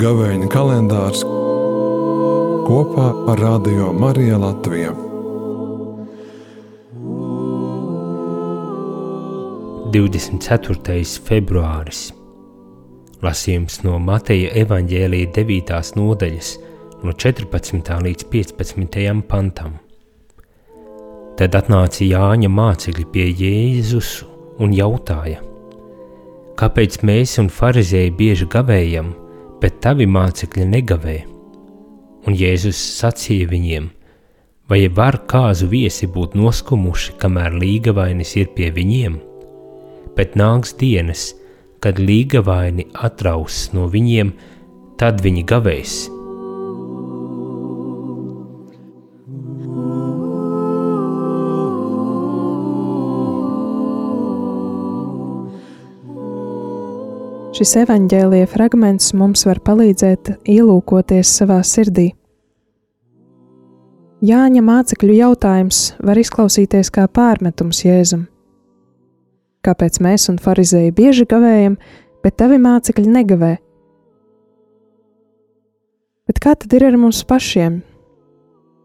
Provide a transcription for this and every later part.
Gavēņa kalendārs kopā ar Radio Mariju Latviju. 24. februāris Lasījums no Mateja evaņģēlīja 9. nodaļas no 14. līdz 15. pantam. Tad atnāca Jāņa mācekļi pie Jēzus un jautāja, kāpēc mēs un farizēji bieži gavējam, bet tavi mācekļi negavē? Un Jēzus sacīja viņiem, vai var kāzu viesi būt noskumuši, kamēr līgavainis ir pie viņiem? Bet nāks dienas, kad līgavaini atraus no viņiem, tad viņi gavēs. Šis evaņģēlīja fragments mums var palīdzēt ielūkoties savā sirdī. Jāņa mācekļu jautājums var izklausīties kā pārmetums Jēzum. Kāpēc mēs un farizēji bieži gavējam, bet tavi mācekļi negavē? Bet kā tad ir ar mums pašiem?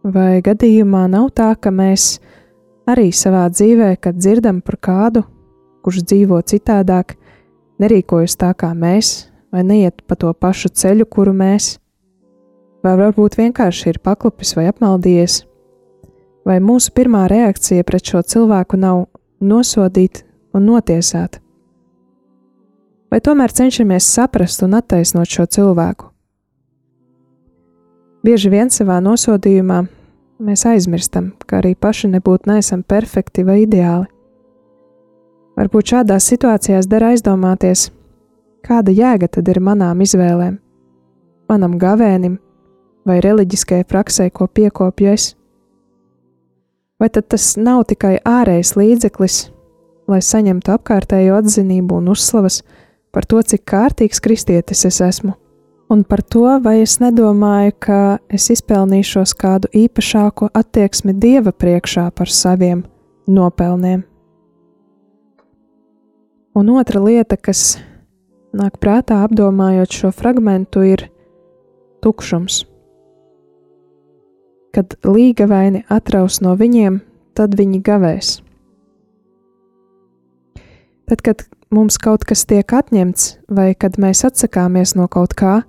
Vai gadījumā nav tā, ka mēs arī savā dzīvē, kad dzirdam par kādu, kurš dzīvo citādāk, nerīkojas tā kā mēs, vai neiet pa to pašu ceļu, kuru mēs, vai varbūt vienkārši ir paklupis vai apmaldījies, vai mūsu pirmā reakcija pret šo cilvēku nav nosodīt un notiesāt, vai tomēr cenšamies saprast un attaisnot šo cilvēku. Bieži vien savā nosodījumā mēs aizmirstam, ka arī paši nebūtu neesam perfekti vai ideāli. Varbūt šādās situācijās der aizdomāties, kāda jēga tad ir manām izvēlēm, manam gavēnim vai reliģiskajai praksē, ko piekopju es? Vai tad tas nav tikai ārējs līdzeklis, lai saņemtu apkārtējo atzinību un uzslavas par to, cik kārtīgs kristietis es esmu? Un par to, vai es nedomāju, ka es izpelnīšos kādu īpašāku attieksmi Dieva priekšā par saviem nopelniem. Un otra lieta, kas nāk prātā apdomājot šo fragment, ir tukšums. Kad līga vaini atraus no viņiem, tad viņi gavēs. Tad, kad mums kaut kas tiek atņemts, vai kad mēs atsakāmies no kaut kā,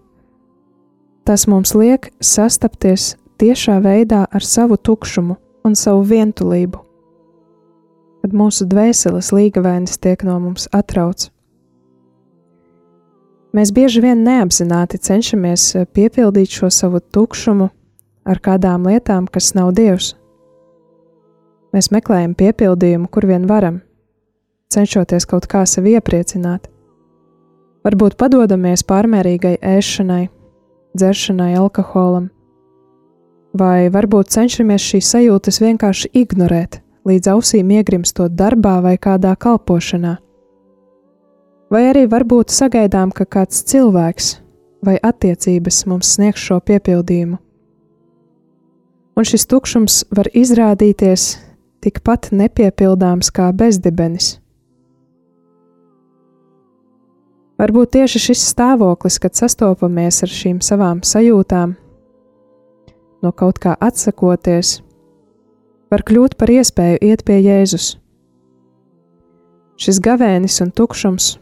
tas mums liek sastapties tiešā veidā ar savu tukšumu un savu vientulību kad mūsu dvēseles līgavēnis tiek no mums atrauts. Mēs bieži vien neapzināti cenšamies eh, piepildīt šo savu tukšumu ar kādām lietām, kas nav Dievs. Mēs meklējam piepildījumu, kur vien varam, cenšoties kaut kā sevi iepriecināt. Varbūt padodamies pārmērīgai ēšanai, dzeršanai, alkoholam, vai varbūt cenšamies šīs sajūtas vienkārši ignorēt līdz ausīm iegrimstot darbā vai kādā kalpošanā. Vai arī varbūt sagaidām, ka kāds cilvēks vai attiecības mums sniegs šo piepildījumu. Un šis tukšums var izrādīties tikpat nepiepildāms kā bezdibenis. Varbūt tieši šis stāvoklis, kad sastopamies ar šīm savām sajūtām, no kaut kā atsakoties, var kļūt par iespēju iet pie Jēzus. Šis gavēnis un tukšums,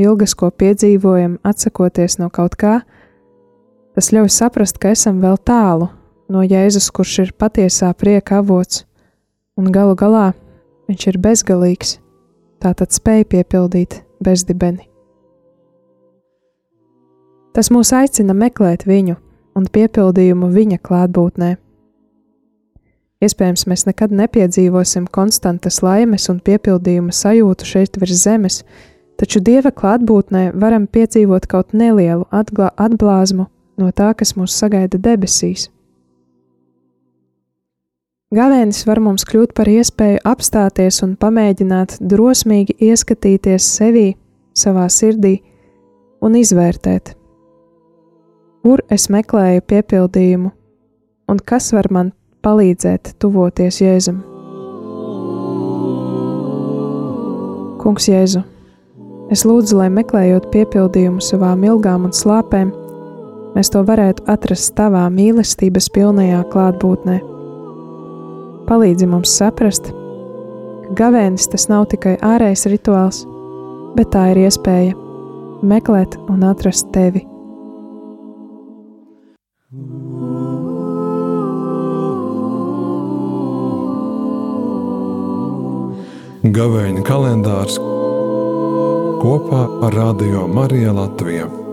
ilgas, ko piedzīvojam, atsakoties no kaut kā, tas ļauj saprast, ka esam vēl tālu no Jēzus, kurš ir patiesā prieka avots, un galu galā viņš ir bezgalīgs, tātad spēj piepildīt bezdibeni. Tas mūs aicina meklēt viņu un piepildījumu viņa klātbūtnē. Iespējams, mēs nekad nepiedzīvosim konstantas laimes un piepildījuma sajūtu šeit virs zemes, taču Dieva klātbūtnē varam piedzīvot kaut nelielu atblāzmu no tā, kas mūs sagaida debesīs. Gavēnis var mums kļūt par iespēju apstāties un pamēģināt drosmīgi ieskatīties sevī, savā sirdī un izvērtēt, kur es meklēju piepildījumu un kas var man palīdzēt tuvoties Jēzum. Kungs, Jēzu, es lūdzu, lai meklējot piepildījumu savām ilgām un slāpēm, mēs to varētu atrast tavā mīlestības pilnajā klātbūtnē. Palīdzi mums saprast, ka gavēnis tas nav tikai ārējs rituāls, bet tā ir iespēja meklēt un atrast tevi. Gavēņa kalendārs kopā ar Radio Mariju Latviju.